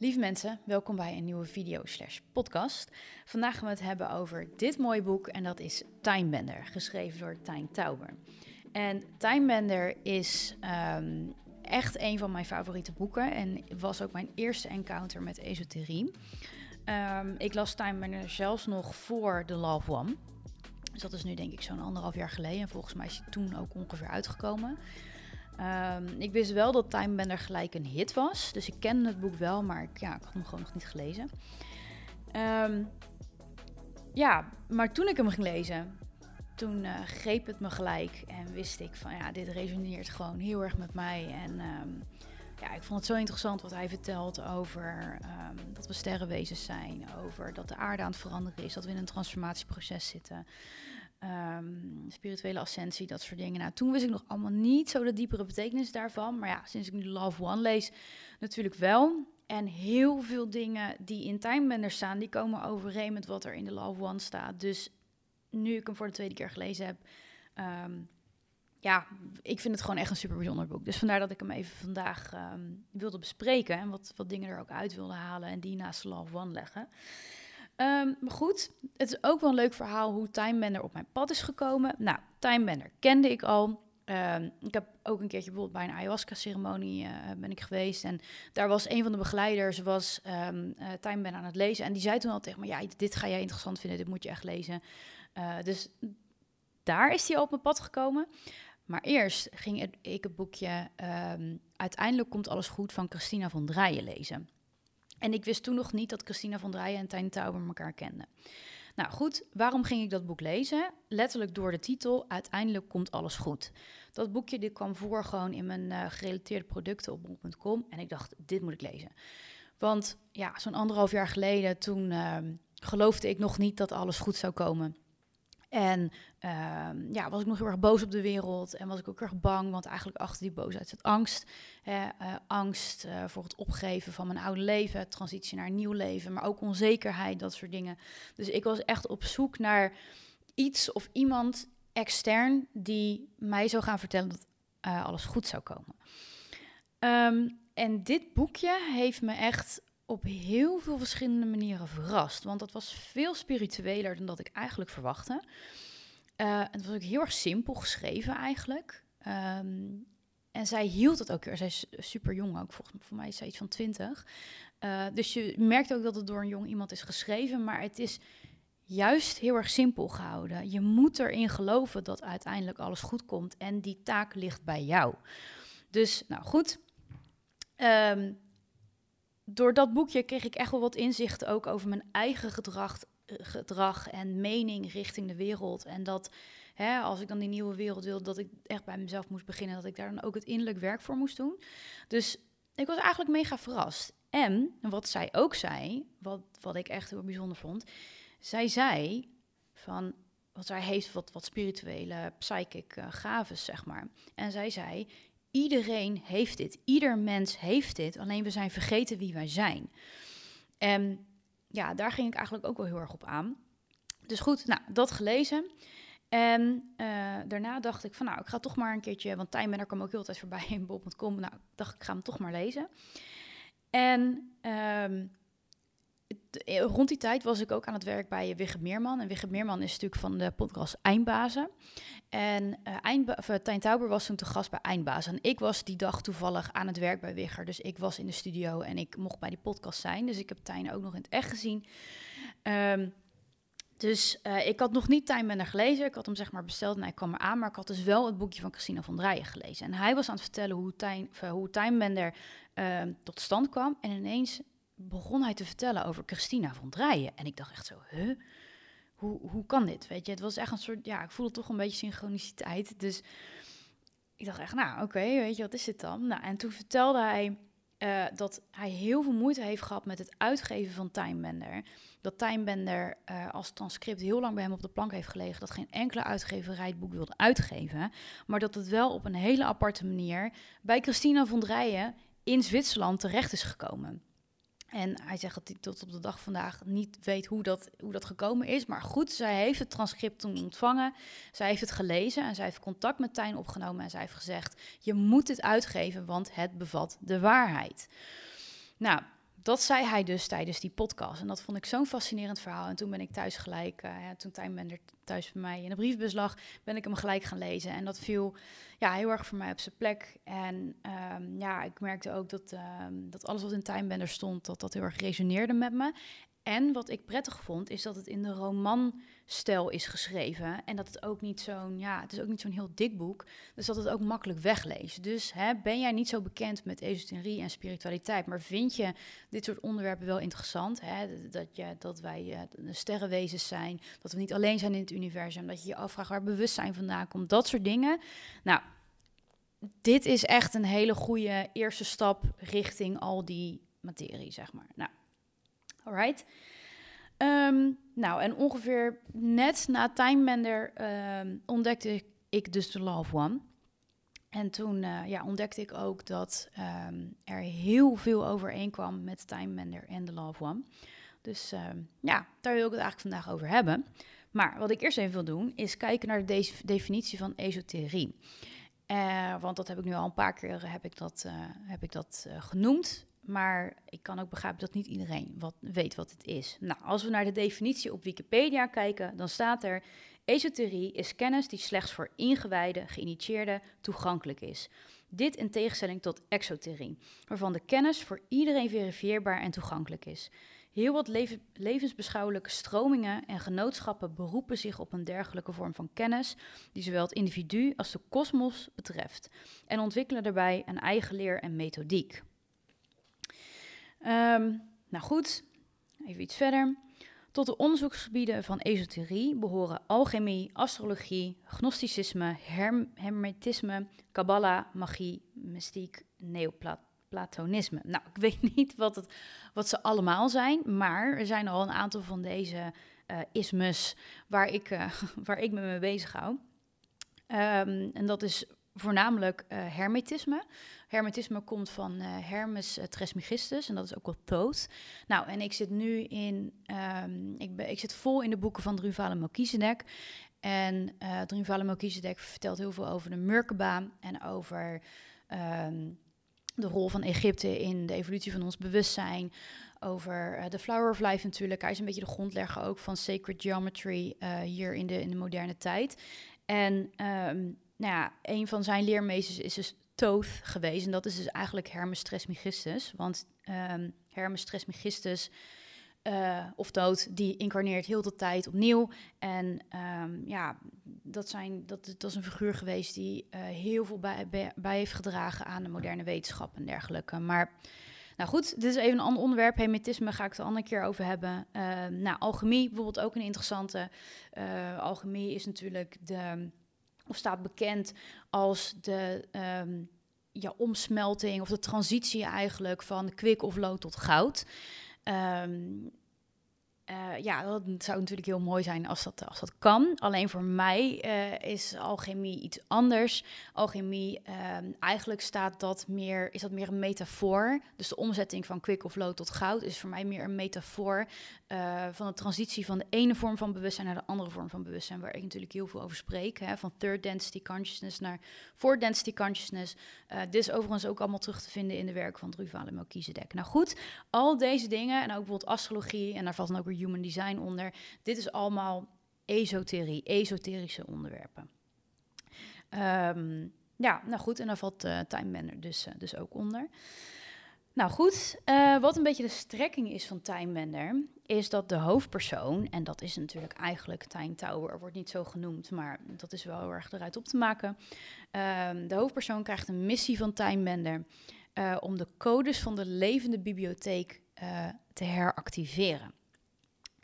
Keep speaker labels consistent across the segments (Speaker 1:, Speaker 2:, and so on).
Speaker 1: Lieve mensen, welkom bij een nieuwe video slash podcast. Vandaag gaan we het hebben over dit mooie boek en dat is Timebender, geschreven door Tijn Tauber. En Timebender is ehm, echt een van mijn favoriete boeken en was ook mijn eerste encounter met esoterie. Um, ik las Timebender zelfs nog voor The Love One. Dus dat is nu denk ik zo'n anderhalf jaar geleden en volgens mij is hij toen ook ongeveer uitgekomen. Um, ik wist wel dat Time Bender gelijk een hit was. Dus ik kende het boek wel, maar ik, ja, ik had hem gewoon nog niet gelezen. Um, ja, maar toen ik hem ging lezen, toen uh, greep het me gelijk. En wist ik van ja, dit resoneert gewoon heel erg met mij. En um, ja, ik vond het zo interessant wat hij vertelt over dat we sterrenwezens zijn. Over dat de aarde aan het veranderen is. Dat we in een transformatieproces zitten. Um, spirituele ascensie, dat soort dingen. Nou, toen wist ik nog allemaal niet zo de diepere betekenis daarvan. Maar ja, sinds ik nu Love One lees, natuurlijk wel. En heel veel dingen die in Timebender staan, die komen overeen met wat er in de Love One staat. Dus nu ik hem voor de tweede keer gelezen heb, um, ja, ik vind het gewoon echt een super bijzonder boek. Dus vandaar dat ik hem even vandaag um, wilde bespreken en wat, wat dingen er ook uit wilde halen en die naast Love One leggen. Um, maar goed, het is ook wel een leuk verhaal hoe Timebender op mijn pad is gekomen. Nou, Timebender kende ik al. Um, ik heb ook een keertje bijvoorbeeld bij een ayahuasca-ceremonie uh, ben ik geweest. En daar was een van de begeleiders, was um, uh, Timebender aan het lezen. En die zei toen al tegen me, ja, dit ga jij interessant vinden, dit moet je echt lezen. Uh, dus daar is hij op mijn pad gekomen. Maar eerst ging ik het boekje Uiteindelijk komt alles goed van Christina van Draaien lezen. En ik wist toen nog niet dat Christina van Draaien en Tijn Tauber elkaar kenden. Nou goed, waarom ging ik dat boek lezen? Letterlijk door de titel Uiteindelijk komt alles goed. Dat boekje dit kwam voor gewoon in mijn uh, gerelateerde producten op bol.com. En ik dacht, dit moet ik lezen. Want ja, zo'n anderhalf jaar geleden, toen uh, geloofde ik nog niet dat alles goed zou komen. En uh, ja, was ik nog heel erg boos op de wereld en was ik ook erg bang, want eigenlijk achter die boosheid zit angst. Hè, uh, angst uh, voor het opgeven van mijn oude leven, transitie naar een nieuw leven, maar ook onzekerheid, dat soort dingen. Dus ik was echt op zoek naar iets of iemand extern die mij zou gaan vertellen dat uh, alles goed zou komen. Um, en dit boekje heeft me echt op heel veel verschillende manieren verrast. Want dat was veel spiritueler dan dat ik eigenlijk verwachtte. Uh, het was ook heel erg simpel geschreven eigenlijk. Um, en zij hield het ook. Zij is super jong ook, volgens mij. Voor mij is zij iets van twintig. Uh, dus je merkt ook dat het door een jong iemand is geschreven. Maar het is juist heel erg simpel gehouden. Je moet erin geloven dat uiteindelijk alles goed komt. En die taak ligt bij jou. Dus, nou goed. Um, door dat boekje kreeg ik echt wel wat inzicht ook over mijn eigen gedrag, gedrag en mening richting de wereld. En dat hè, als ik dan die nieuwe wereld wilde, dat ik echt bij mezelf moest beginnen, dat ik daar dan ook het innerlijk werk voor moest doen. Dus ik was eigenlijk mega verrast. En wat zij ook zei, wat, wat ik echt heel bijzonder vond, zij zei van, wat zij heeft wat, wat spirituele, psychic uh, gaven, zeg maar. En zij zei, Iedereen heeft dit. Ieder mens heeft dit. Alleen we zijn vergeten wie wij zijn. En ja, daar ging ik eigenlijk ook wel heel erg op aan. Dus goed, nou, dat gelezen. En uh, daarna dacht ik van, nou, ik ga toch maar een keertje... Want Tijmen, kwam ook heel tijd voorbij in bol.com. Nou, dacht ik, ga hem toch maar lezen. En um, rond die tijd was ik ook aan het werk bij Wigge Meerman. En Wigge Meerman is natuurlijk van de podcast Eindbazen. En of, uh, Tijn Tauber was toen te gast bij Eindbazen. En ik was die dag toevallig aan het werk bij Wigger. Dus ik was in de studio en ik mocht bij die podcast zijn. Dus ik heb Tijn ook nog in het echt gezien. Um, dus ik had nog niet Timebender gelezen. Ik had hem zeg maar besteld en hij kwam eraan. Maar ik had dus wel het boekje van Christina van Drijen gelezen. En hij was aan het vertellen hoe, time, hoe Timebender tot stand kwam. En ineens begon hij te vertellen over Christina van Drijen. En ik dacht echt zo? Hoe, hoe kan dit? Weet je, het was echt een soort, ja, ik voelde toch een beetje synchroniciteit. Dus ik dacht echt, nou oké, weet je, wat is dit dan? Nou, en toen vertelde hij uh, dat hij heel veel moeite heeft gehad met het uitgeven van Timebender. Dat Timebender uh, als transcript heel lang bij hem op de plank heeft gelegen. Dat geen enkele uitgeverij het boek wilde uitgeven. Maar dat het wel op een hele aparte manier bij Christina van Drijen in Zwitserland terecht is gekomen. En hij zegt dat hij tot op de dag vandaag niet weet hoe dat, hoe dat gekomen is. Maar goed, zij heeft het transcript toen ontvangen. Zij heeft het gelezen en zij heeft contact met Tijn opgenomen. En zij heeft gezegd, je moet dit uitgeven, want het bevat de waarheid. Nou, dat zei hij dus tijdens die podcast. En dat vond ik zo'n fascinerend verhaal. En toen ben ik thuis gelijk, uh, ja, toen Tijnbender thuis bij mij in de briefbus lag, ben ik hem gelijk gaan lezen. En dat viel ja, heel erg voor mij op zijn plek. En ehm, ja, ik merkte ook dat, ehm, dat alles wat in Tijnbender stond, dat dat heel erg resoneerde met me. En wat ik prettig vond, is dat het in de romanstijl is geschreven. En dat het ook niet zo'n, ja, het is ook niet zo'n heel dik boek. Dus dat het ook makkelijk wegleest. Dus hè, ben jij niet zo bekend met esoterie en spiritualiteit, maar vind je dit soort onderwerpen wel interessant? Hè? Dat, je, dat wij uh, sterrenwezens zijn, dat we niet alleen zijn in het universum, dat je je afvraagt waar bewustzijn vandaan komt, dat soort dingen. Nou, dit is echt een hele goede eerste stap richting al die materie, zeg maar. Nou. Alright. Um, nou, en ongeveer net na Time Bender um, ontdekte ik dus de Love One. En toen uh, ja, ontdekte ik ook dat um, er heel veel overeenkwam met Time Bender en de Love One. Dus ja, daar wil ik het eigenlijk vandaag over hebben. Maar wat ik eerst even wil doen, is kijken naar de definitie van esoterie. Uh, want dat heb ik nu al een paar keer heb ik dat, uh, heb ik dat genoemd. Maar ik kan ook begrijpen dat niet iedereen wat, weet wat het is. Nou, als we naar de definitie op Wikipedia kijken, dan staat er: Esoterie is kennis die slechts voor ingewijden, geïnitieerden toegankelijk is. Dit in tegenstelling tot exoterie, waarvan de kennis voor iedereen verifieerbaar en toegankelijk is. Heel wat levensbeschouwelijke stromingen en genootschappen beroepen zich op een dergelijke vorm van kennis, die zowel het individu als de kosmos betreft, en ontwikkelen daarbij een eigen leer en methodiek. Um, nou goed, even iets verder. Tot de onderzoeksgebieden van esoterie behoren alchemie, astrologie, gnosticisme, herm hermetisme, kabbala, magie, mystiek, neoplatonisme. Nou, ik weet niet wat, het, wat ze allemaal zijn, maar er zijn al een aantal van deze uh, ismes waar ik, uh, waar ik me mee bezig hou. Um, en dat is voornamelijk uh, hermetisme. Hermetisme komt van uh, Hermes uh, Trismegistus en dat is ook wel dood. Nou, en ik zit nu in, um, ik, ben, ik zit vol in de boeken van Druvale Melchizedek. En uh, Druvale Melchizedek vertelt heel veel over de Merkaba en over um, de rol van Egypte in de evolutie van ons bewustzijn. Over de Flower of Life natuurlijk. Hij is een beetje de grondlegger ook van Sacred Geometry hier in de, in de moderne tijd. En um, nou ja, een van zijn leermeesters is dus Thoth geweest. En dat is dus eigenlijk Hermes Trismegistus. Want um, Hermes Trismegistus, uh, of dood, die incarneert heel de tijd opnieuw. En um, ja, dat, zijn, dat, is een figuur geweest die uh, heel veel bij, bij, heeft gedragen aan de moderne wetenschap en dergelijke. Maar nou goed, dit is even een ander onderwerp. Hermetisme ga ik het een andere keer over hebben. Uh, nou, alchemie bijvoorbeeld ook een interessante. Uh, alchemie is natuurlijk de of staat bekend als de um, ja, omsmelting of de transitie eigenlijk van kwik of lood tot goud. Um, uh, ja, dat zou natuurlijk heel mooi zijn als dat, als dat kan. Alleen voor mij uh, is alchemie iets anders. Alchemie, uh, eigenlijk staat dat meer, is dat meer een metafoor. Dus de omzetting van kwik of lood tot goud is voor mij meer een metafoor uh, van de transitie van de ene vorm van bewustzijn naar de andere vorm van bewustzijn, waar ik natuurlijk heel veel over spreek. Hè, van third density consciousness naar fourth density consciousness. dit is overigens ook allemaal terug te vinden in de werk van Druvale Melchizedek. Nou goed, al deze dingen en ook bijvoorbeeld astrologie en daar valt dan ook weer human design onder. Dit is allemaal esoterie, esoterische onderwerpen. Um, ja, nou goed, en daar valt uh, Time Bender dus, uh, dus ook onder. Nou goed, uh, wat een beetje de strekking is van Time Bender, is dat de hoofdpersoon, en dat is natuurlijk eigenlijk Time Tower, wordt niet zo genoemd, maar dat is wel heel erg eruit op te maken. Um, de hoofdpersoon krijgt een missie van Time Bender om de codes van de levende bibliotheek te heractiveren.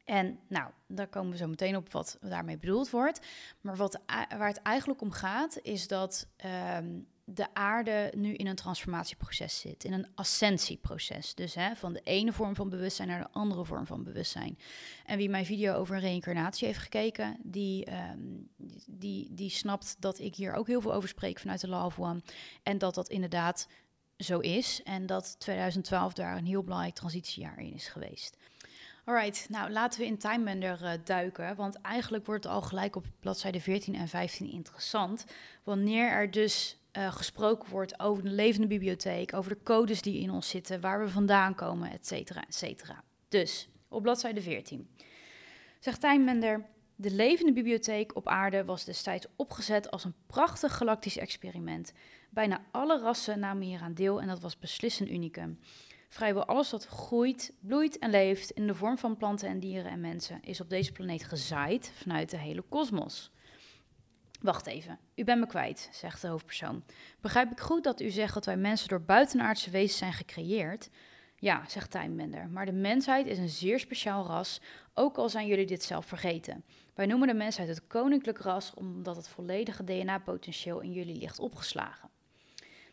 Speaker 1: En nou, daar komen we zo meteen op wat daarmee bedoeld wordt. Maar wat, waar het eigenlijk om gaat, is dat um, de aarde nu in een transformatieproces zit, in een ascensieproces. Dus hè, van de ene vorm van bewustzijn naar de andere vorm van bewustzijn. En wie mijn video over reïncarnatie heeft gekeken, die, um, die, die snapt dat ik hier ook heel veel over spreek vanuit de Law of One. En dat dat inderdaad zo is. En dat 2012 daar een heel belangrijk transitiejaar in is geweest. Alright, nou laten we in Timebender uh, duiken, want eigenlijk wordt het al gelijk op bladzijde 14 en 15 interessant. Wanneer er dus uh, gesproken wordt over de levende bibliotheek, over de codes die in ons zitten, waar we vandaan komen, et cetera, et cetera. Dus op bladzijde 14 zegt Tijnbender. De levende bibliotheek op aarde was destijds opgezet als een prachtig galactisch experiment. Bijna alle rassen namen hier aan deel en dat was beslist een unicum. Vrijwel alles wat groeit, bloeit en leeft in de vorm van planten en dieren en mensen is op deze planeet gezaaid vanuit de hele kosmos. Wacht even, u bent me kwijt, zegt de hoofdpersoon. Begrijp ik goed dat u zegt dat wij mensen door buitenaardse wezens zijn gecreëerd? Ja, zegt Timebender, maar de mensheid is een zeer speciaal ras, ook al zijn jullie dit zelf vergeten. Wij noemen de mensheid het koninklijk ras omdat het volledige DNA-potentieel in jullie ligt opgeslagen.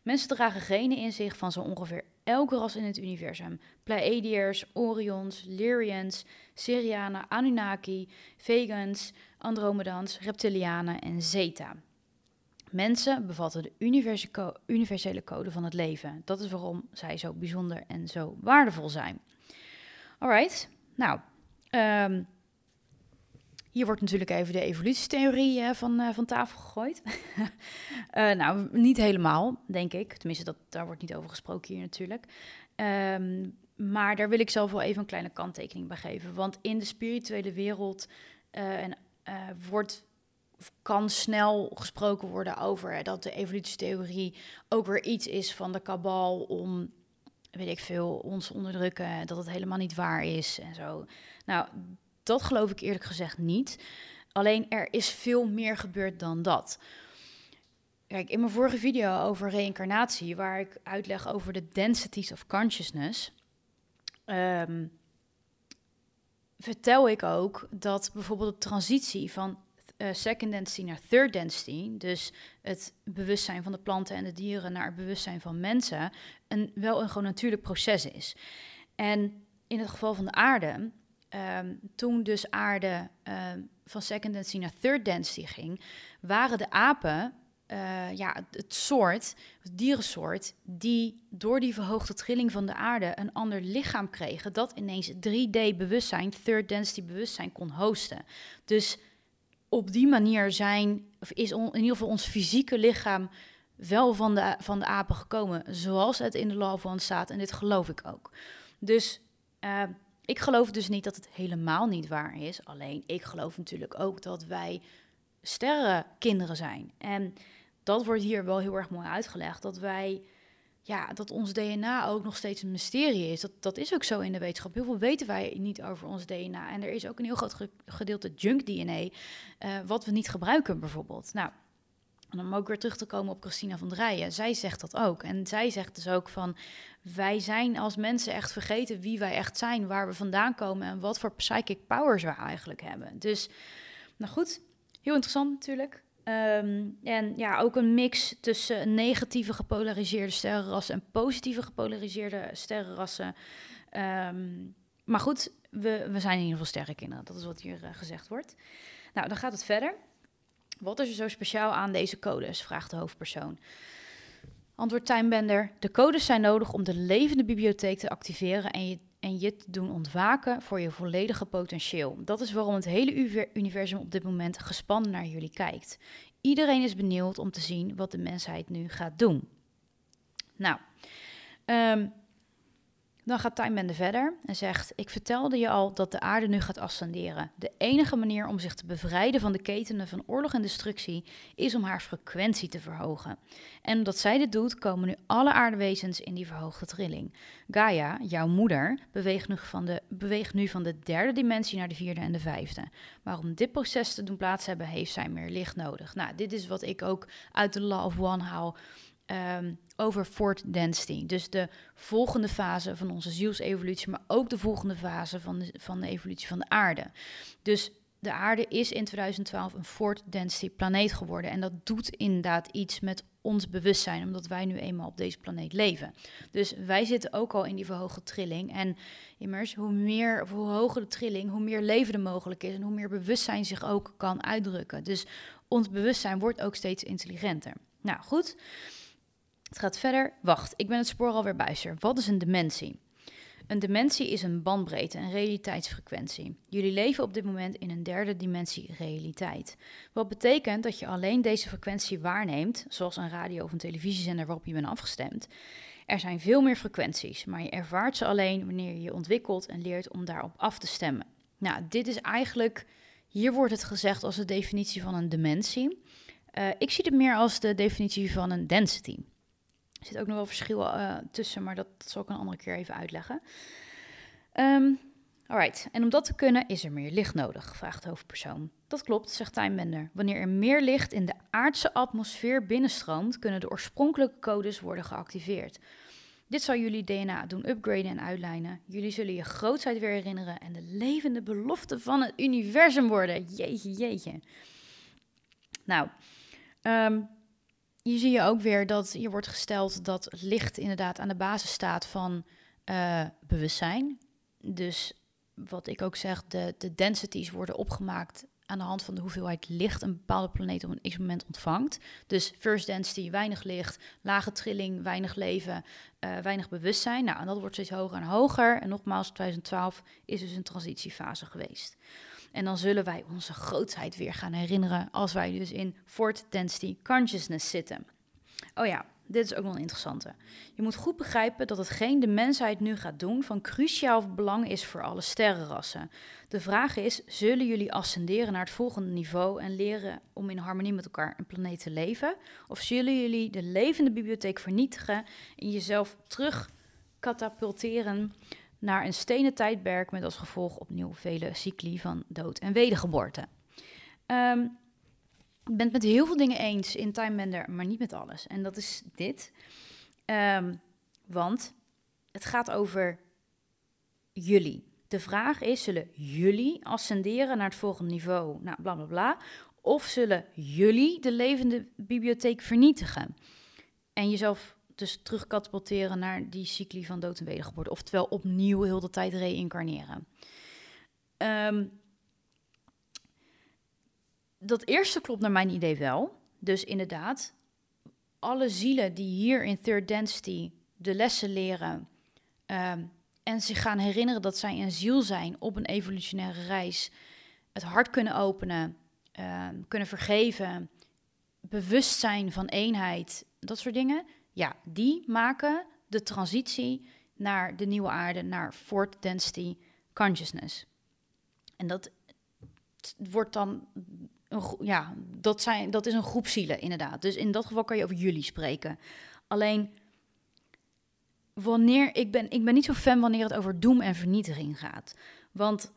Speaker 1: Mensen dragen genen in zich van zo ongeveer elke ras in het universum. Pleiadiërs, Orions, Lyrians, Syrianen, Anunnaki, Vegans, Andromedans, Reptilianen en Zeta. Mensen bevatten de universele code van het leven. Dat is waarom zij zo bijzonder en zo waardevol zijn. Alright, nou, um, hier wordt natuurlijk even de evolutietheorie uh, van, uh, van tafel gegooid. uh, nou, niet helemaal, denk ik. Tenminste, dat, daar wordt niet over gesproken hier natuurlijk. Um, maar daar wil ik zelf wel even een kleine kanttekening bij geven. Want in de spirituele wereld en, wordt, kan snel gesproken worden over dat de evolutietheorie ook weer iets is van de kabal om, weet ik veel, ons onderdrukken. Dat het helemaal niet waar is en zo. Nou, dat geloof ik eerlijk gezegd niet. Alleen er is veel meer gebeurd dan dat. Kijk, in mijn vorige video over reïncarnatie, waar ik uitleg over de densities of consciousness, um, vertel ik ook dat bijvoorbeeld de transitie van uh, second density naar third density, dus het bewustzijn van de planten en de dieren naar het bewustzijn van mensen, een, wel een gewoon natuurlijk proces is. En in het geval van de aarde um, toen dus aarde ehm, van second density naar third density ging, waren de apen uh, ja, het soort, het dierensoort, die door die verhoogde trilling van de aarde een ander lichaam kregen, dat ineens 3D-bewustzijn, third density bewustzijn kon hosten. Dus op die manier zijn, of is in ieder geval ons fysieke lichaam wel van de, van de apen gekomen, zoals het in de Law of One staat. En dit geloof ik ook. Dus uh, ik geloof dus niet dat het helemaal niet waar is. Alleen ik geloof natuurlijk ook dat wij sterrenkinderen zijn. En dat wordt hier wel heel erg mooi uitgelegd. Dat wij, ja, dat ons DNA ook nog steeds een mysterie is. Dat, dat is ook zo in de wetenschap. Heel veel weten wij niet over ons DNA. En er is ook een heel groot gedeelte junk DNA, uh, wat we niet gebruiken bijvoorbeeld. Nou, en om ook weer terug te komen op Christina van Drijen. Zij zegt dat ook. En zij zegt dus ook van... wij zijn als mensen echt vergeten wie wij echt zijn... waar we vandaan komen en wat voor psychic powers we eigenlijk hebben. Dus, nou goed, heel interessant natuurlijk. Ehm, en ja, ook een mix tussen negatieve gepolariseerde sterrenrassen... en positieve gepolariseerde sterrenrassen. Um, maar goed, we, we zijn in ieder geval sterrenkinderen. Dat is wat hier uh, gezegd wordt. Nou, dan gaat het verder... Wat is er zo speciaal aan deze codes? vraagt de hoofdpersoon. Antwoord Timebender: De codes zijn nodig om de levende bibliotheek te activeren en je, en je te doen ontwaken voor je volledige potentieel. Dat is waarom het hele universum op dit moment gespannen naar jullie kijkt. Iedereen is benieuwd om te zien wat de mensheid nu gaat doen. Nou, um, dan gaat Time verder en zegt: Ik vertelde je al dat de aarde nu gaat ascenderen. De enige manier om zich te bevrijden van de ketenen van oorlog en destructie is om haar frequentie te verhogen. En omdat zij dit doet, komen nu alle aardewezens in die verhoogde trilling. Gaia, jouw moeder, beweegt nu van de, beweegt nu van de derde dimensie naar de vierde en de vijfde. Maar om dit proces te doen plaats hebben, heeft zij meer licht nodig. Nou, dit is wat ik ook uit de Law of One haal. Um, over Fort Density. Dus de volgende fase van onze zielsevolutie, maar ook de volgende fase van de, van de evolutie van de aarde. Dus de aarde is in 2012 een Fort Density planeet geworden. En dat doet inderdaad iets met ons bewustzijn, omdat wij nu eenmaal op deze planeet leven. Dus wij zitten ook al in die verhoogde trilling. En immers, hoe meer hoe hoger de trilling, hoe meer leven er mogelijk is en hoe meer bewustzijn zich ook kan uitdrukken. Dus ons bewustzijn wordt ook steeds intelligenter. Nou goed. Het gaat verder. Wacht, ik ben het spoor alweer bijster. Wat is een dimensie? Een dimensie is een bandbreedte, een realiteitsfrequentie. Jullie leven op dit moment in een derde dimensie realiteit. Wat betekent dat je alleen deze frequentie waarneemt, zoals een radio of een televisiezender waarop je bent afgestemd. Er zijn veel meer frequenties, maar je ervaart ze alleen wanneer je je ontwikkelt en leert om daarop af te stemmen. Nou, dit is eigenlijk, hier wordt het gezegd als de definitie van een dimensie. Uh, ik zie het meer als de definitie van een density. Er zit ook nog wel verschil uh, tussen, maar dat, zal ik een andere keer even uitleggen. Um, alright, en om dat te kunnen is er meer licht nodig, vraagt de hoofdpersoon. Dat klopt, zegt Timebender. Wanneer er meer licht in de aardse atmosfeer binnenstroomt, kunnen de oorspronkelijke codes worden geactiveerd. Dit zal jullie DNA doen upgraden en uitlijnen. Jullie zullen je grootheid weer herinneren en de levende belofte van het universum worden. Jeetje, jeetje. Nou, um, hier zie je ook weer dat hier wordt gesteld dat licht inderdaad aan de basis staat van uh, bewustzijn. Dus wat ik ook zeg, de, de densities worden opgemaakt aan de hand van de hoeveelheid licht een bepaalde planeet op een x-moment ontvangt. Dus first density, weinig licht, lage trilling, weinig leven, uh, weinig bewustzijn. Nou, en dat wordt steeds hoger en hoger. En nogmaals, 2012 is dus een transitiefase geweest. En dan zullen wij onze grootheid weer gaan herinneren als wij dus in Fourth Density Consciousness zitten. Oh ja, dit is ook wel een interessante. Je moet goed begrijpen dat hetgeen de mensheid nu gaat doen van cruciaal belang is voor alle sterrenrassen. De vraag is: zullen jullie ascenderen naar het volgende niveau en leren om in harmonie met elkaar een planeet te leven? Of zullen jullie de levende bibliotheek vernietigen en jezelf terug katapulteren naar een stenen tijdperk met als gevolg opnieuw vele cycli van dood en wedergeboorte? Um, ik ben het met heel veel dingen eens in Time Bender, maar niet met alles. En dat is dit. Um, want het gaat over jullie. De vraag is: zullen jullie ascenderen naar het volgende niveau? Nou, bla. Of zullen jullie de levende bibliotheek vernietigen? En jezelf dus terugkatapulteren naar die cycli van dood en wedergeboorte. Oftewel opnieuw heel de tijd reïncarneren. Um, dat eerste klopt naar mijn idee wel. Dus inderdaad, alle zielen die hier in Third Density de lessen leren um, en zich gaan herinneren dat zij een ziel zijn op een evolutionaire reis, het hart kunnen openen, um, kunnen vergeven, bewustzijn van eenheid, dat soort dingen, ja, die maken de transitie naar de nieuwe aarde, naar Fourth Density Consciousness. En dat wordt dan ja, dat, zijn, dat is een groep zielen, inderdaad. Dus in dat geval kan je over jullie spreken. Alleen, wanneer, ik, ben, ik ben niet zo fan wanneer het over doem en vernietiging gaat. Want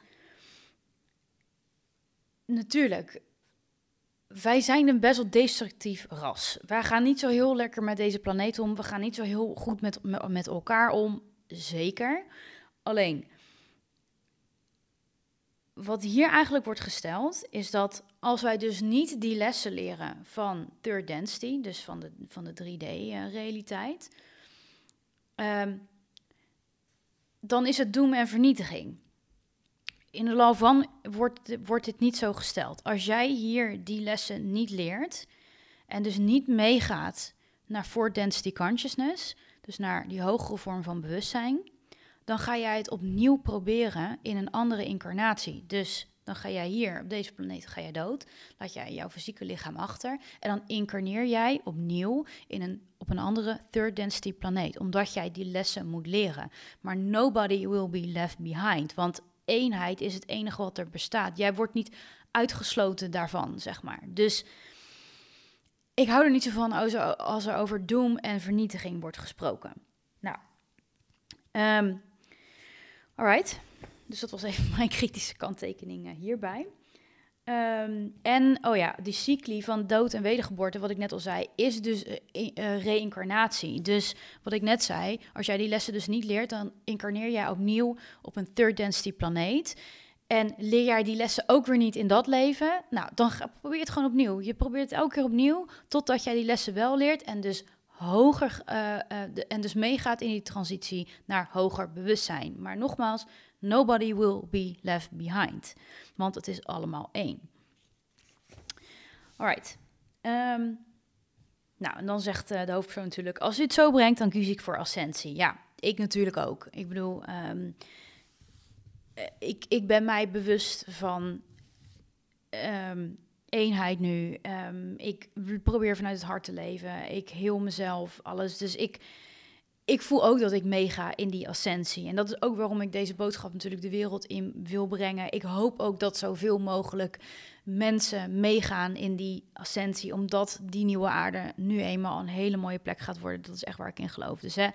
Speaker 1: natuurlijk, wij zijn een best wel destructief ras. Wij gaan niet zo heel lekker met deze planeet om. We gaan niet zo heel goed met, met, elkaar om. Zeker. Alleen, wat hier eigenlijk wordt gesteld, is dat als wij dus niet die lessen leren van third density, dus van de, van de 3D-realiteit, uh, um, dan is het doem en vernietiging. In de law van wordt, wordt dit niet zo gesteld. Als jij hier die lessen niet leert en dus niet meegaat naar fourth density consciousness, dus naar die hogere vorm van bewustzijn, dan ga jij het opnieuw proberen in een andere incarnatie. Dus dan ga jij hier op deze planeet ga jij dood, laat jij jouw fysieke lichaam achter en dan incarneer jij opnieuw in een, op een andere third density planeet, omdat jij die lessen moet leren. Maar nobody will be left behind, want eenheid is het enige wat er bestaat. Jij wordt niet uitgesloten daarvan, zeg maar. Dus ik hou er niet zo van als er over doom en vernietiging wordt gesproken. Nou, um, Alright, dus dat was even mijn kritische kanttekening hierbij. Um, en, oh ja, die cycli van dood en wedergeboorte, wat ik net al zei, is dus uh, reïncarnatie. Dus wat ik net zei, als jij die lessen dus niet leert, dan incarneer jij opnieuw op een third density planeet. En leer jij die lessen ook weer niet in dat leven, nou, dan probeer je het gewoon opnieuw. Je probeert het elke keer opnieuw, totdat jij die lessen wel leert en dus hoger uh, de, en dus meegaat in die transitie naar hoger bewustzijn. Maar nogmaals, nobody will be left behind, want het is allemaal één. Alright. Um, nou, en dan zegt uh, de hoofdpersoon natuurlijk, als u het zo brengt, dan kies ik voor ascensie. Ja, ik natuurlijk ook. Ik bedoel, ehm, eh, ik, ik ben mij bewust van ehm, eenheid nu. Um, ik probeer vanuit het hart te leven. Ik heel mezelf, alles. Dus ik, ik voel ook dat ik meega in die ascensie. En dat is ook waarom ik deze boodschap natuurlijk de wereld in wil brengen. Ik hoop ook dat zoveel mogelijk mensen meegaan in die ascensie, omdat die nieuwe aarde nu eenmaal een hele mooie plek gaat worden. Dat is echt waar ik in geloof. Dus hè,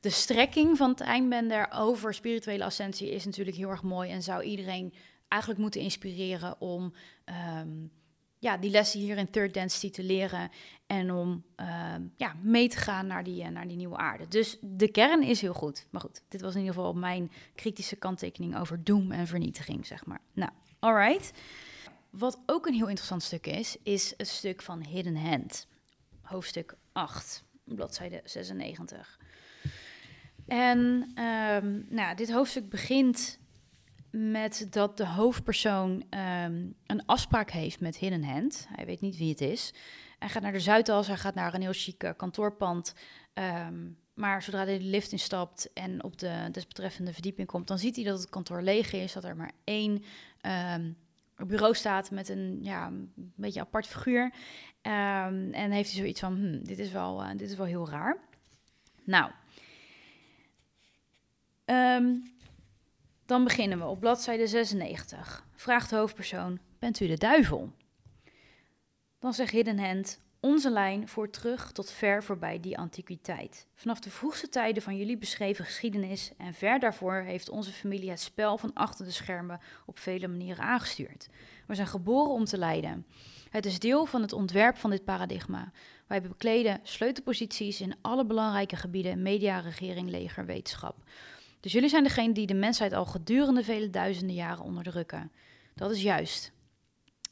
Speaker 1: de strekking van het eindbender over spirituele ascensie is natuurlijk heel erg mooi en zou iedereen eigenlijk moeten inspireren om ehm, ja, die lessen hier in Third Density te leren en om ehm, ja, mee te gaan naar die, naar die nieuwe aarde. Dus de kern is heel goed. Maar goed, dit was in ieder geval mijn kritische kanttekening over doem en vernietiging, zeg maar. Nou, alright. Wat ook een heel interessant stuk is, is het stuk van Hidden Hand. Hoofdstuk 8, bladzijde 96. En um, nou, dit hoofdstuk begint met dat de hoofdpersoon um, een afspraak heeft met Hidden Hand. Hij weet niet wie het is. Hij gaat naar de Zuidas, hij gaat naar een heel chic kantoorpand. Um, maar zodra hij de lift instapt en op de desbetreffende verdieping komt, dan ziet hij dat het kantoor leeg is, dat er maar één um, bureau staat met een ja, een beetje apart figuur. En heeft hij zoiets van, hm, dit, is wel, uh, dit is wel heel raar. Nou, dan beginnen we op bladzijde 96. Vraagt de hoofdpersoon, bent u de duivel? Dan zegt Hidden Hand, onze lijn voert terug tot ver voorbij die antiquiteit. Vanaf de vroegste tijden van jullie beschreven geschiedenis en ver daarvoor heeft onze familie het spel van achter de schermen op vele manieren aangestuurd. We zijn geboren om te leiden. Het is deel van het ontwerp van dit paradigma. Wij bekleden sleutelposities in alle belangrijke gebieden: media, regering, leger, wetenschap. Dus jullie zijn degene die de mensheid al gedurende vele duizenden jaren onderdrukken. Dat is juist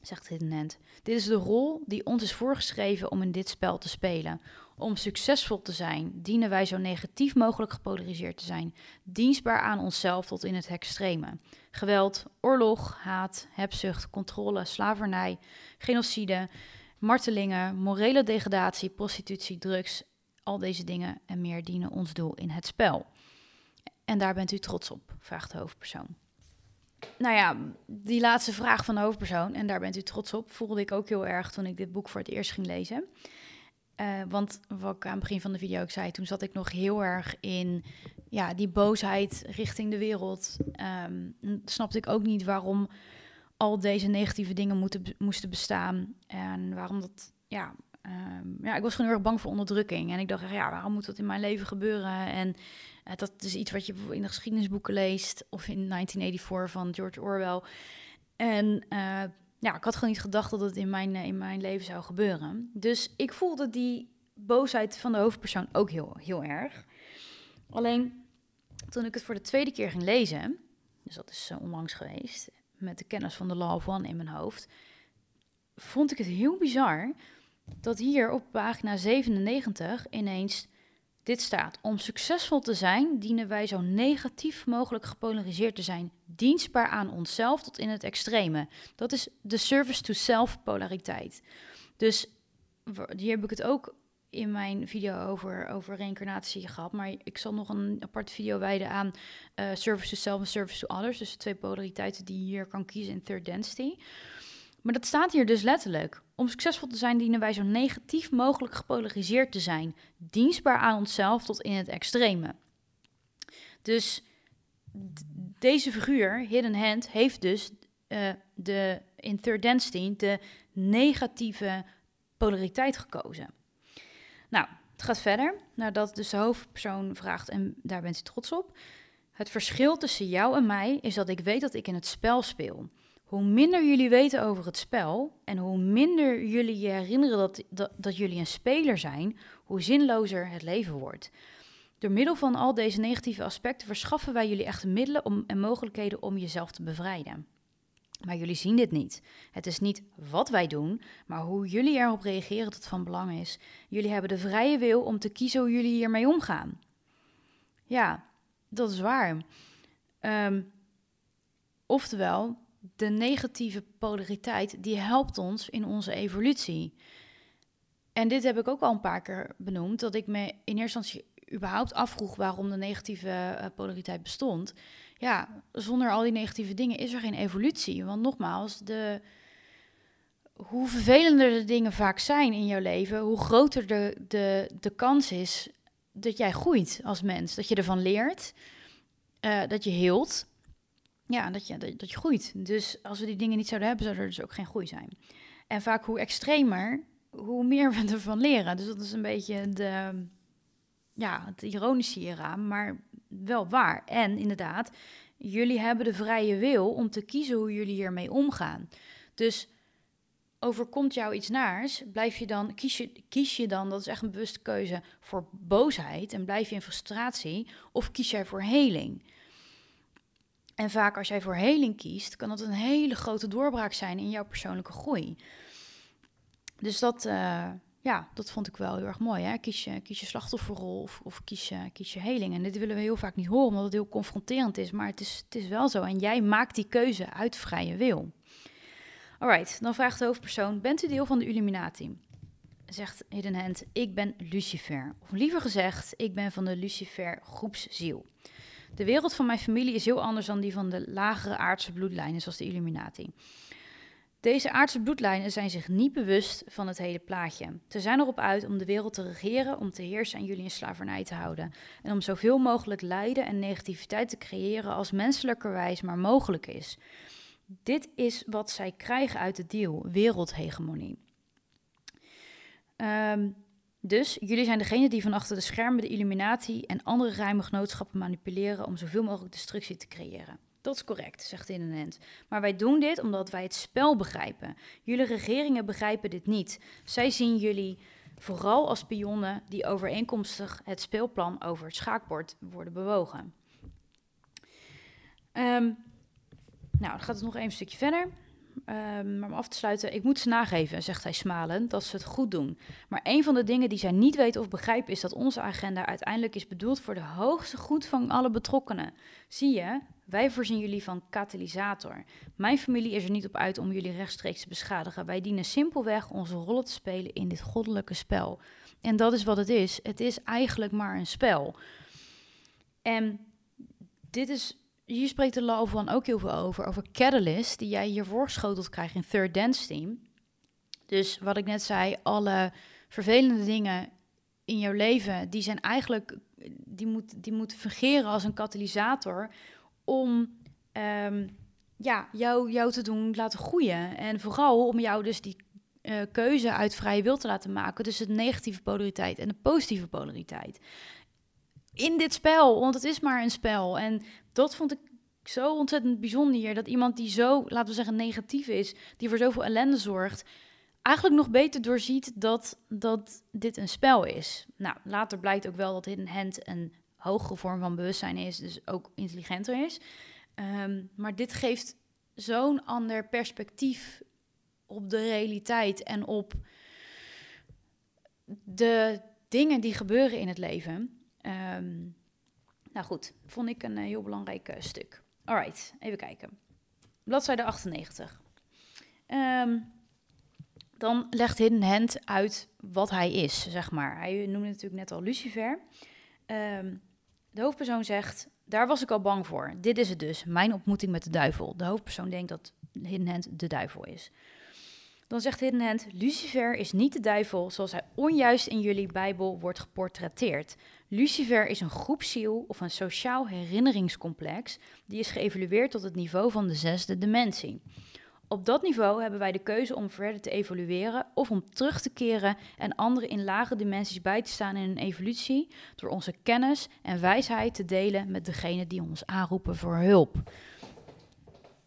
Speaker 1: zegt Hiddenhand. Dit is de rol die ons is voorgeschreven om in dit spel te spelen. Om succesvol te zijn, dienen wij zo negatief mogelijk gepolariseerd te zijn, dienstbaar aan onszelf tot in het extreme. Geweld, oorlog, haat, hebzucht, controle, slavernij, genocide, martelingen, morele degradatie, prostitutie, drugs, al deze dingen en meer dienen ons doel in het spel. En daar bent u trots op, vraagt de hoofdpersoon nou ja, die laatste vraag van de hoofdpersoon, en daar bent u trots op, voelde ik ook heel erg toen ik dit boek voor het eerst ging lezen. Uh, want wat ik aan het begin van de video ook zei, toen zat ik nog heel erg in ja, die boosheid richting de wereld. Um, snapte ik ook niet waarom al deze negatieve dingen moeten, moesten bestaan. En waarom dat, ja, um, ja, ik was gewoon heel erg bang voor onderdrukking. En ik dacht, ja, waarom moet dat in mijn leven gebeuren? En uh, dat is iets wat je in de geschiedenisboeken leest, of in 1984 van George Orwell. En uh, ja, ik had gewoon niet gedacht dat het in mijn, in mijn leven zou gebeuren. Dus ik voelde die boosheid van de hoofdpersoon ook heel, heel erg. Alleen toen ik het voor de tweede keer ging lezen, dus dat is onlangs geweest, met de kennis van de Law of One in mijn hoofd, vond ik het heel bizar dat hier op pagina 97 ineens dit staat. Om succesvol te zijn, dienen wij zo negatief mogelijk gepolariseerd te zijn. Dienstbaar aan onszelf tot in het extreme. Dat is de service-to-self polariteit. Dus hier heb ik het ook in mijn video over, over reïncarnatie gehad. Maar ik zal nog een apart video wijden aan uh, service to self en service to others. Dus de twee polariteiten die je hier kan kiezen in third density. Maar dat staat hier dus letterlijk. Om succesvol te zijn dienen wij zo negatief mogelijk gepolariseerd te zijn, dienstbaar aan onszelf tot in het extreme. Dus deze figuur, Hidden Hand, heeft dus uh, de, in Third Density de negatieve polariteit gekozen. Nou, het gaat verder, nadat dus de hoofdpersoon vraagt, en daar bent u trots op. Het verschil tussen jou en mij is dat ik weet dat ik in het spel speel. Hoe minder jullie weten over het spel en hoe minder jullie je herinneren dat, dat, jullie een speler zijn, hoe zinlozer het leven wordt. Door middel van al deze negatieve aspecten verschaffen wij jullie echte middelen om, en mogelijkheden om jezelf te bevrijden. Maar jullie zien dit niet. Het is niet wat wij doen, maar hoe jullie erop reageren dat van belang is. Jullie hebben de vrije wil om te kiezen hoe jullie hiermee omgaan. Ja, dat is waar. Um, oftewel, de negatieve polariteit, die helpt ons in onze evolutie. En dit heb ik ook al een paar keer benoemd, dat ik me in eerste instantie überhaupt afvroeg waarom de negatieve eh, polariteit bestond. Ja, zonder al die negatieve dingen is er geen evolutie. Want nogmaals, de, hoe vervelender de dingen vaak zijn in jouw leven, hoe groter de, de, de kans is dat jij groeit als mens. Dat je ervan leert, uh, dat je heelt. Ja, dat je, dat, je groeit. Dus als we die dingen niet zouden hebben, zou er dus ook geen groei zijn. En vaak hoe extremer, hoe meer we ervan leren. Dus dat is een beetje de, ja, het ironische hieraan, maar wel waar. En inderdaad, jullie hebben de vrije wil om te kiezen hoe jullie hiermee omgaan. Dus overkomt jou iets naars, blijf je dan, kies je, kies je dan, dat is echt een bewuste keuze, voor boosheid en blijf je in frustratie, of kies jij voor heling? En vaak als jij voor heling kiest, kan dat een hele grote doorbraak zijn in jouw persoonlijke groei. Dus dat, uh, ja, dat vond ik wel heel erg mooi. Hè? Kies, je, kies je slachtofferrol of, of kies, je, kies je heling. En dit willen we heel vaak niet horen, omdat het heel confronterend is. Maar het is, het is wel zo. En jij maakt die keuze uit vrije wil. Alright, dan vraagt de hoofdpersoon: Bent u deel van de Illuminati? Zegt Hidden Hand: Ik ben Lucifer. Of liever gezegd, ik ben van de Lucifer groepsziel. De wereld van mijn familie is heel anders dan die van de lagere aardse bloedlijnen, zoals de Illuminati. Deze aardse bloedlijnen zijn zich niet bewust van het hele plaatje. Ze zijn erop uit om de wereld te regeren, om te heersen en jullie in slavernij te houden. En om zoveel mogelijk lijden en negativiteit te creëren als menselijkerwijs maar mogelijk is. Dit is wat zij krijgen uit de deal, wereldhegemonie. Um, dus jullie zijn degene die van achter de schermen de Illuminati en andere geheime genootschappen manipuleren om zoveel mogelijk destructie te creëren. Dat is correct, zegt Innenend. Maar wij doen dit omdat wij het spel begrijpen. Jullie regeringen begrijpen dit niet. Zij zien jullie vooral als pionnen die overeenkomstig het speelplan over het schaakbord worden bewogen. Um, nou, dan gaat het nog even een stukje verder. Um, maar om af te sluiten, ik moet ze nageven, zegt hij smalend, dat ze het goed doen. Maar een van de dingen die zij niet weten of begrijpen is dat onze agenda uiteindelijk is bedoeld voor de hoogste goed van alle betrokkenen. Zie je, wij voorzien jullie van katalysator. Mijn familie is er niet op uit om jullie rechtstreeks te beschadigen. Wij dienen simpelweg onze rollen te spelen in dit goddelijke spel. En dat is wat het is. Het is eigenlijk maar een spel. En dit is hier spreekt de Law One ook heel veel over. Over Catalyst, die jij hier voorgeschoteld krijgt in Third Dance Team. Dus wat ik net zei, alle vervelende dingen in jouw leven, die zijn eigenlijk, die, moet, die moeten fungeren als een katalysator om um, ja, jou, jou te doen laten groeien. En vooral om jou dus die uh, keuze uit vrije wil te laten maken tussen de negatieve polariteit en de positieve polariteit in dit spel, want het is maar een spel. En dat vond ik zo ontzettend bijzonder hier. Dat iemand die zo, laten we zeggen, negatief is, die voor zoveel ellende zorgt, eigenlijk nog beter doorziet dat, dat dit een spel is. Nou, later blijkt ook wel dat Hidden Hand een hogere vorm van bewustzijn is, dus ook intelligenter is. Um, maar dit geeft zo'n ander perspectief op de realiteit en op de dingen die gebeuren in het leven. Um, nou goed, vond ik een uh, heel belangrijk uh, stuk. Alright, even kijken. Bladzijde 98. Um, dan legt Hidden Hand uit wat hij is, zeg maar. Hij noemde natuurlijk net al Lucifer. Um, de hoofdpersoon zegt, daar was ik al bang voor. Dit is het dus, mijn ontmoeting met de duivel. De hoofdpersoon denkt dat Hidden Hand de duivel is. Dan zegt Hidden Hand, Lucifer is niet de duivel zoals hij onjuist in jullie Bijbel wordt geportretteerd. Lucifer is een groepsziel of een sociaal herinneringscomplex die is geëvalueerd tot het niveau van de zesde dimensie. Op dat niveau hebben wij de keuze om verder te evolueren of om terug te keren en anderen in lage dimensies bij te staan in een evolutie door onze kennis en wijsheid te delen met degene die ons aanroepen voor hulp.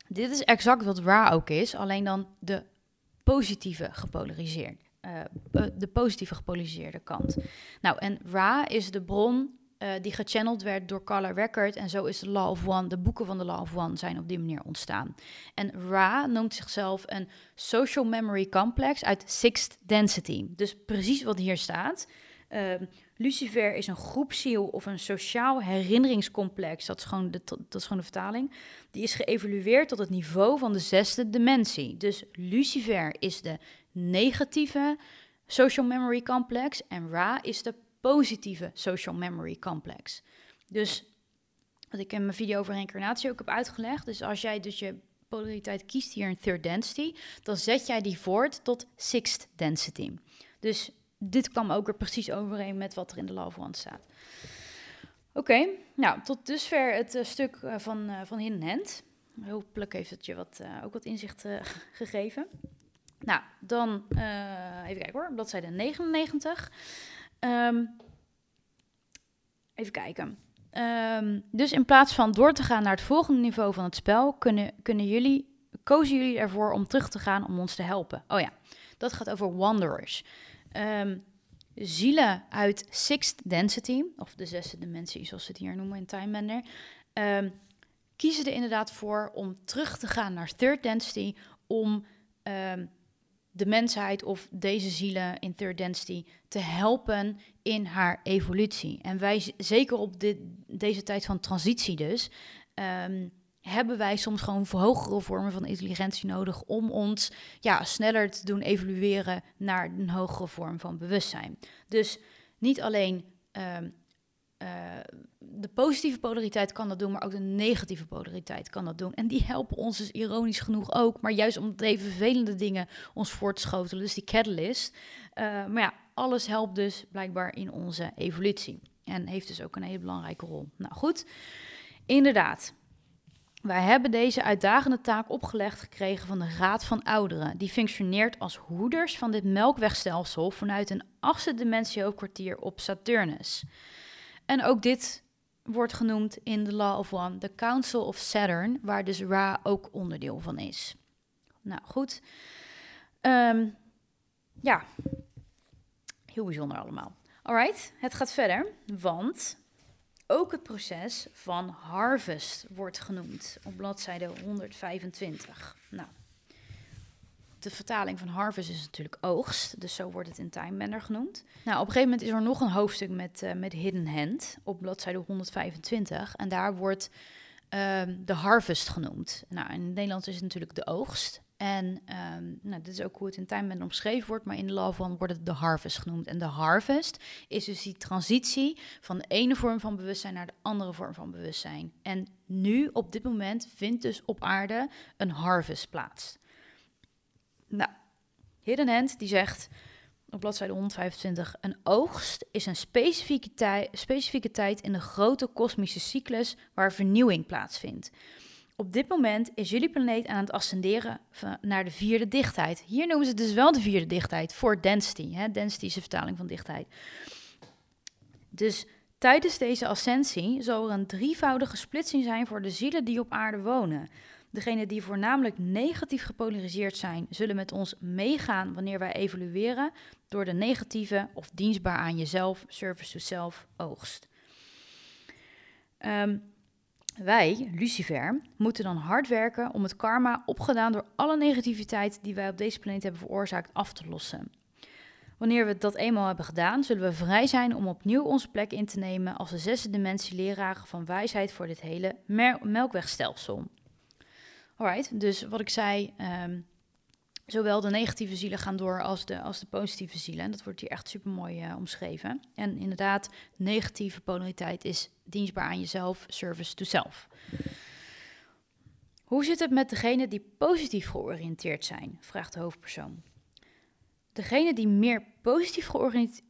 Speaker 1: Dit is exact wat Ra ook is, alleen dan de positieve gepolariseerd. Uh, de positieve gepolariseerde kant. Nou, en Ra is de bron uh, die gechanneld werd door Carla Record. En zo is de Law of One, de boeken van de Law of One zijn op die manier ontstaan. En Ra noemt zichzelf een Social Memory Complex uit Sixth Density. Dus precies wat hier staat. Uh, Lucifer is een groepsziel of een sociaal herinneringscomplex. Dat is, gewoon de, dat is gewoon de vertaling. Die is geëvalueerd tot het niveau van de zesde dimensie. Dus Lucifer is de negatieve social memory complex en Ra is de positieve social memory complex. Dus wat ik in mijn video over reïncarnatie ook heb uitgelegd. Dus als jij dus je polariteit kiest hier in third density, dan zet jij die voort tot sixth density. Dus dit kwam ook weer precies overeen met wat er in de Love One staat. Oké, nou tot dusver het uh, stuk uh, van, uh, van Hidden Hand. Hopelijk heeft het je wat, ook wat inzicht gegeven. Nou, dan even kijken hoor, bladzijde 99. Um, even kijken. Um, dus in plaats van door te gaan naar het volgende niveau van het spel, kunnen, kunnen jullie, kozen jullie ervoor om terug te gaan om ons te helpen. Oh ja, dat gaat over wanderers. Um, zielen uit sixth density, of de zesde dimensie zoals ze het hier noemen in Time Bender, kiezen er inderdaad voor om terug te gaan naar third density om de mensheid of deze zielen in third density te helpen in haar evolutie. En wij, zeker op dit, deze tijd van transitie dus, um, hebben wij soms gewoon hogere vormen van intelligentie nodig om ons ja, sneller te doen evolueren naar een hogere vorm van bewustzijn. Dus niet alleen um, uh, de positieve polariteit kan dat doen, maar ook de negatieve polariteit kan dat doen. En die helpen ons dus ironisch genoeg ook, maar juist om even vervelende dingen ons voor te schotelen, dus die catalyst. Uh, maar ja, alles helpt dus blijkbaar in onze evolutie en heeft dus ook een hele belangrijke rol. Nou goed, inderdaad. Wij hebben deze uitdagende taak opgelegd gekregen van de Raad van Ouderen. Die functioneert als hoeders van dit melkwegstelsel vanuit een achtste dimensie hoofdkwartier op Saturnus. En ook dit wordt genoemd in The Law of One, de Council of Saturn, waar dus Ra ook onderdeel van is. Nou goed. Um, ja, heel bijzonder allemaal. Alright, het gaat verder, want ook het proces van harvest wordt genoemd op bladzijde 125. Nou, de vertaling van harvest is natuurlijk oogst, dus zo wordt het in Time Bender genoemd. Nou, op een gegeven moment is er nog een hoofdstuk met, uh, met Hidden Hand op bladzijde 125 en daar wordt um, de harvest genoemd. Nou, in het Nederlands is het natuurlijk de oogst. En um, nou, dit is ook hoe het in Time Bender omschreven wordt, maar in de Law One wordt het de harvest genoemd. En de harvest is dus die transitie van de ene vorm van bewustzijn naar de andere vorm van bewustzijn. En nu, op dit moment, vindt dus op aarde een harvest plaats. Nou, Hidden Hand die zegt op bladzijde 125: Een oogst is een specifieke, tij specifieke tijd in de grote kosmische cyclus waar vernieuwing plaatsvindt. Op dit moment is jullie planeet aan het ascenderen naar de vierde dichtheid. Hier noemen ze dus wel de vierde dichtheid voor density. Hè? Density is de vertaling van dichtheid. Dus tijdens deze ascensie zal er een drievoudige splitsing zijn voor de zielen die op aarde wonen. Degenen die voornamelijk negatief gepolariseerd zijn, zullen met ons meegaan wanneer wij evolueren door de negatieve of dienstbaar aan jezelf, service to self, oogst. Um, wij, Lucifer, moeten dan hard werken om het karma opgedaan door alle negativiteit die wij op deze planeet hebben veroorzaakt af te lossen. Wanneer we dat eenmaal hebben gedaan, zullen we vrij zijn om opnieuw onze plek in te nemen als de zesde dimensie leraren van wijsheid voor dit hele melkwegstelsel. Dus wat ik zei, um, zowel de negatieve zielen gaan door als de, als de positieve zielen. En dat wordt hier echt super mooi uh, omschreven. En inderdaad, negatieve polariteit is dienstbaar aan jezelf, service to self. Hoe zit het met degenen die positief georiënteerd zijn? vraagt de hoofdpersoon. Degenen die meer positief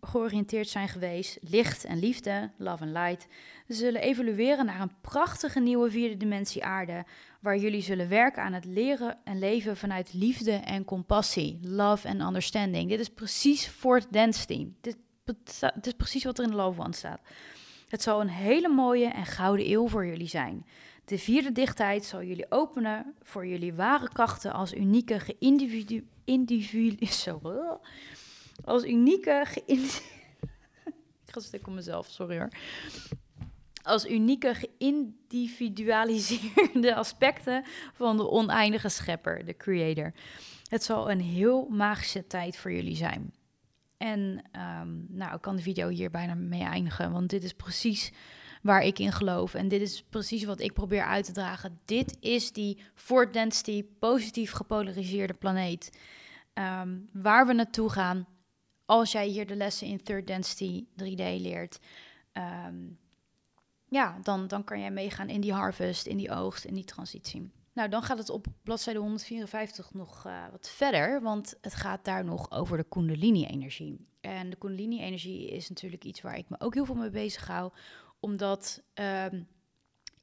Speaker 1: georiënteerd zijn geweest, licht en liefde, love and light, zullen evolueren naar een prachtige nieuwe vierde dimensie aarde, waar jullie zullen werken aan het leren en leven vanuit liefde en compassie, love and understanding. Dit is precies fourth density. Dit, dit is precies wat er in Love One staat. Het zal een hele mooie en gouden eeuw voor jullie zijn. De vierde dichtheid zal jullie openen voor jullie ware krachten als unieke geïndividu... Individu, zo, als unieke Ik ga stuk om mezelf, sorry hoor als unieke geïndividualiseerde aspecten van de oneindige schepper, de creator. Het zal een heel magische tijd voor jullie zijn. En um, nou, ik kan de video hier bijna mee eindigen, want dit is precies waar ik in geloof. En dit is precies wat ik probeer uit te dragen. Dit is die Fort Density positief gepolariseerde planeet. Um, waar we naartoe gaan als jij hier de lessen in Third Density 3D leert, ehm, ja, dan, dan kan jij meegaan in die harvest, in die oogst, in die transitie. Nou, dan gaat het op bladzijde 154 nog uh, wat verder, want het gaat daar nog over de Kundalini-energie. En de Kundalini-energie is natuurlijk iets waar ik me ook heel veel mee bezig hou, omdat um,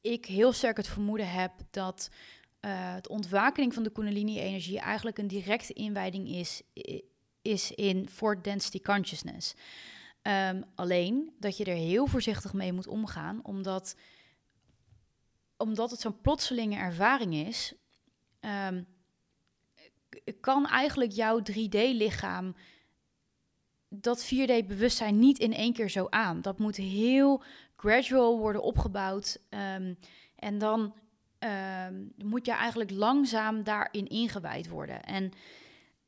Speaker 1: ik heel sterk het vermoeden heb dat uh, het ontwakening van de Kundalini-energie eigenlijk een directe inwijding is, is in Fourth Density Consciousness. Um, alleen dat je er heel voorzichtig mee moet omgaan, omdat, omdat het zo'n plotselinge ervaring is, um, kan eigenlijk jouw 3D-lichaam dat 4D-bewustzijn niet in één keer zo aan. Dat moet heel gradual worden opgebouwd. Um, en dan moet je eigenlijk langzaam daarin ingewijd worden. En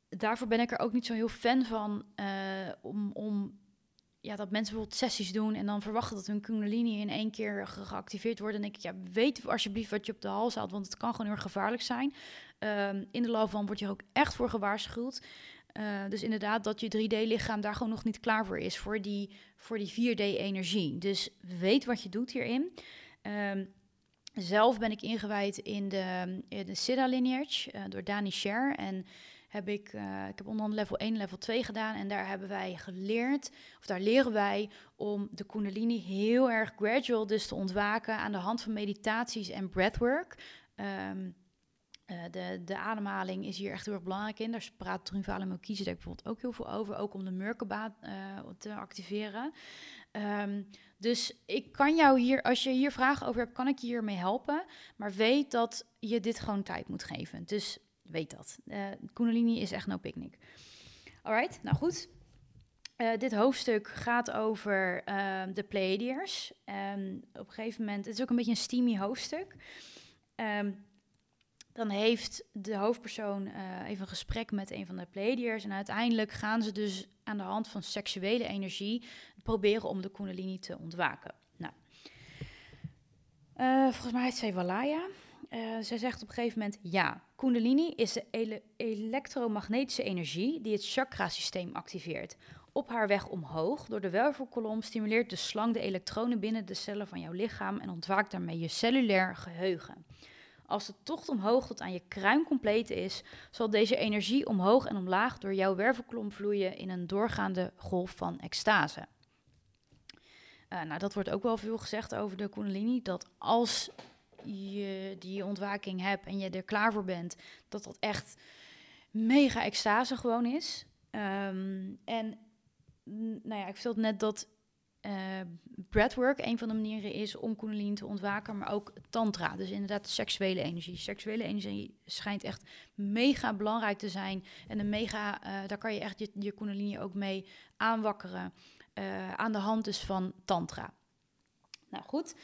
Speaker 1: daarvoor ben ik er ook niet zo heel fan van uh, om, om ja, dat mensen bijvoorbeeld sessies doen en dan verwachten dat hun kundalini in één keer geactiveerd wordt. En denk ik, ja, weet alsjeblieft wat je op de hals haalt, want het kan gewoon heel gevaarlijk zijn. Um, in de loop van word je er ook echt voor gewaarschuwd. Uh, dus inderdaad, dat je 3D-lichaam daar gewoon nog niet klaar voor is, voor die, voor die 4D-energie. Dus weet wat je doet hierin. Um, zelf ben ik ingewijd in de, in de Siddha lineage uh, door Dani Sher. En heb ik, uh, ik heb onder level 1 level 2 gedaan. En daar hebben wij geleerd, of daar leren wij om de Kundalini heel erg gradual dus te ontwaken aan de hand van meditaties en breathwork. Um, uh, de, de ademhaling is hier echt heel erg belangrijk in. Daar praat Trunvale Melchizedek bijvoorbeeld ook heel veel over. Ook om de Merkaba uh, te activeren. Um, dus ik kan jou hier, als je hier vragen over hebt, kan ik je hiermee helpen. Maar weet dat je dit gewoon tijd moet geven. Dus weet dat. Uh, is echt no picnic. Alright, nou goed. Dit hoofdstuk gaat over uh, de Pleiadiërs. Um, op een gegeven moment, het is ook een beetje een steamy hoofdstuk. Dan heeft de hoofdpersoon uh, even een gesprek met een van de Pleiadiërs. En uiteindelijk gaan ze dus aan de hand van seksuele energie proberen om de Kundalini te ontwaken. Nou, volgens mij heet zij Walaya. Uh, zij zegt op een gegeven moment: ja, Kundalini is de ele elektromagnetische energie die het chakrasysteem activeert. Op haar weg omhoog door de wervelkolom stimuleert de slang de elektronen binnen de cellen van jouw lichaam en ontwaakt daarmee je cellulair geheugen. Als de tocht omhoog tot aan je kruin compleet is, zal deze energie omhoog en omlaag door jouw wervelkolom vloeien in een doorgaande golf van extase. Uh, nou, dat wordt ook wel veel gezegd over de Kundalini. Dat als je die ontwaking hebt en je er klaar voor bent, dat dat echt mega extase gewoon is. Um, en nou ja, ik vertelde net dat uh, breathwork een van de manieren is om Kundalini te ontwaken, maar ook tantra. Dus inderdaad seksuele energie. Seksuele energie schijnt echt mega belangrijk te zijn. En een mega, uh, daar kan je echt je, je Kundalini ook mee aanwakkeren. Uh, aan de hand dus van tantra. Nou goed,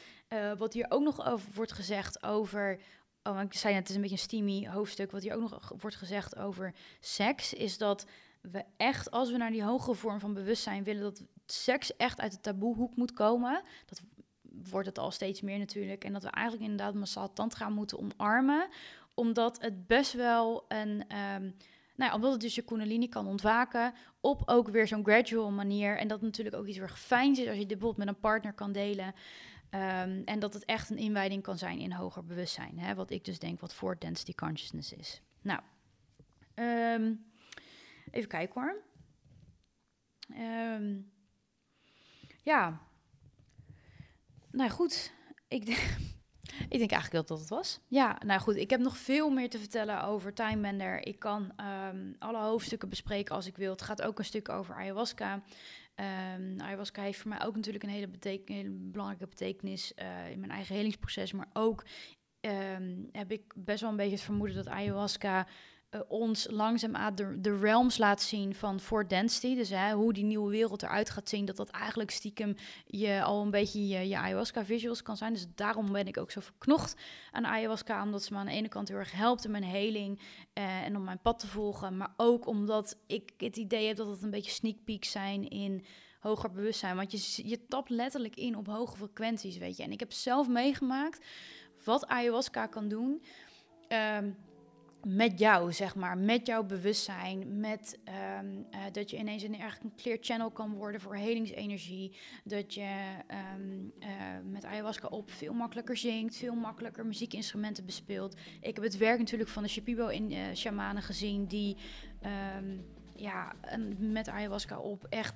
Speaker 1: wat hier ook nog over wordt gezegd over. Oh, ik zei net, het is een beetje een steamy hoofdstuk. Wat hier ook nog wordt gezegd over seks, is dat we echt, als we naar die hogere vorm van bewustzijn willen, dat seks echt uit de taboehoek moet komen. Dat wordt het al steeds meer natuurlijk. En dat we eigenlijk inderdaad massaal tantra moeten omarmen. Omdat het best wel een. Um, nou ja, omdat het dus je kundalini kan ontwaken op ook weer zo'n gradual manier. En dat natuurlijk ook iets erg fijn is als je dit bijvoorbeeld met een partner kan delen. Um, en dat het echt een inwijding kan zijn in hoger bewustzijn. Hè? Wat ik dus denk wat voor density consciousness is. Nou, um, even kijken hoor. Um, ja, nou goed. Ik denk, ik denk eigenlijk dat dat het was. Ja, nou goed. Ik heb nog veel meer te vertellen over Time Bender. Ik kan um, alle hoofdstukken bespreken als ik wil. Het gaat ook een stuk over ayahuasca. Um, ayahuasca heeft voor mij ook natuurlijk een hele, beteken, belangrijke betekenis uh, in mijn eigen helingsproces. Maar ook heb ik best wel een beetje het vermoeden dat ayahuasca uh, ons langzaamaan de, de realms laat zien van for density. Dus hè, hoe die nieuwe wereld eruit gaat zien. Dat dat eigenlijk stiekem je al een beetje je, ayahuasca visuals kan zijn. Dus daarom ben ik ook zo verknocht aan ayahuasca. Omdat ze me aan de ene kant heel erg helpt in mijn heling. Uh, en om mijn pad te volgen. Maar ook omdat ik het idee heb dat het een beetje sneak peeks zijn in hoger bewustzijn. Want je, je tapt letterlijk in op hoge frequenties, weet je. En ik heb zelf meegemaakt wat ayahuasca kan doen. Um, met jou, zeg maar, met jouw bewustzijn, met ehm, eh, dat je ineens een erg clear channel kan worden voor helingsenergie, dat je ehm, eh, met ayahuasca op veel makkelijker zingt, veel makkelijker muziekinstrumenten bespeelt. Ik heb het werk natuurlijk van de Shipibo in uh, shamanen gezien die ehm, ja, met ayahuasca op echt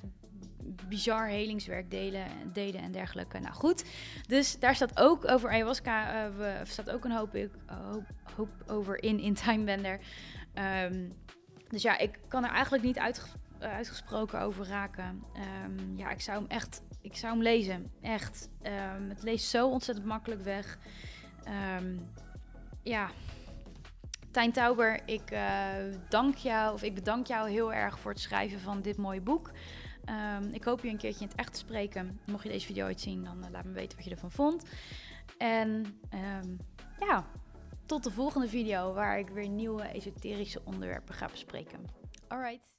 Speaker 1: bizar helingswerk delen, deden en dergelijke. Nou goed, dus daar staat ook over ayahuasca, uh, staat ook een hoop, hoop, hoop, over in in Timebender. Um, dus ja, ik kan er eigenlijk niet uitgesproken over raken. Um, ja, ik zou hem echt, ik zou hem lezen, echt. Um, het leest zo ontzettend makkelijk weg. ja, Tijn Tauber, ik uh, dank jou, of ik bedank jou heel erg voor het schrijven van dit mooie boek. Um, ik hoop je een keertje in het echt te spreken. Mocht je deze video ooit zien, dan uh, laat me weten wat je ervan vond. En um, ja, tot de volgende video waar ik weer nieuwe esoterische onderwerpen ga bespreken. Alright.